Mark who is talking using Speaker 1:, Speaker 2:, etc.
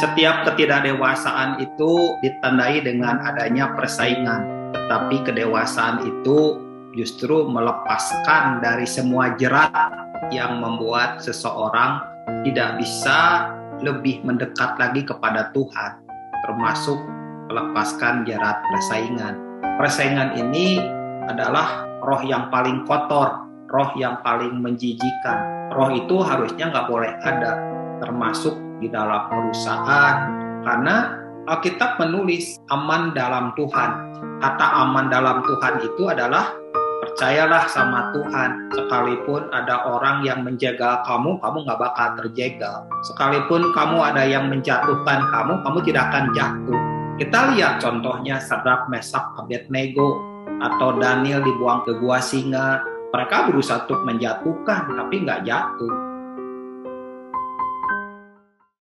Speaker 1: Setiap ketidakdewasaan itu ditandai dengan adanya persaingan, tetapi kedewasaan itu justru melepaskan dari semua jerat yang membuat seseorang tidak bisa lebih mendekat lagi kepada Tuhan, termasuk melepaskan jerat persaingan. Persaingan ini adalah roh yang paling kotor, roh yang paling menjijikan. Roh itu harusnya nggak boleh ada, termasuk di dalam perusahaan, karena Alkitab menulis aman dalam Tuhan. Kata aman dalam Tuhan itu adalah percayalah sama Tuhan. Sekalipun ada orang yang menjaga kamu, kamu nggak bakal terjegal. Sekalipun kamu ada yang menjatuhkan kamu, kamu tidak akan jatuh. Kita lihat contohnya Sadrak, Mesak, Abednego, atau Daniel dibuang ke gua singa. Mereka berusaha untuk menjatuhkan, tapi nggak jatuh.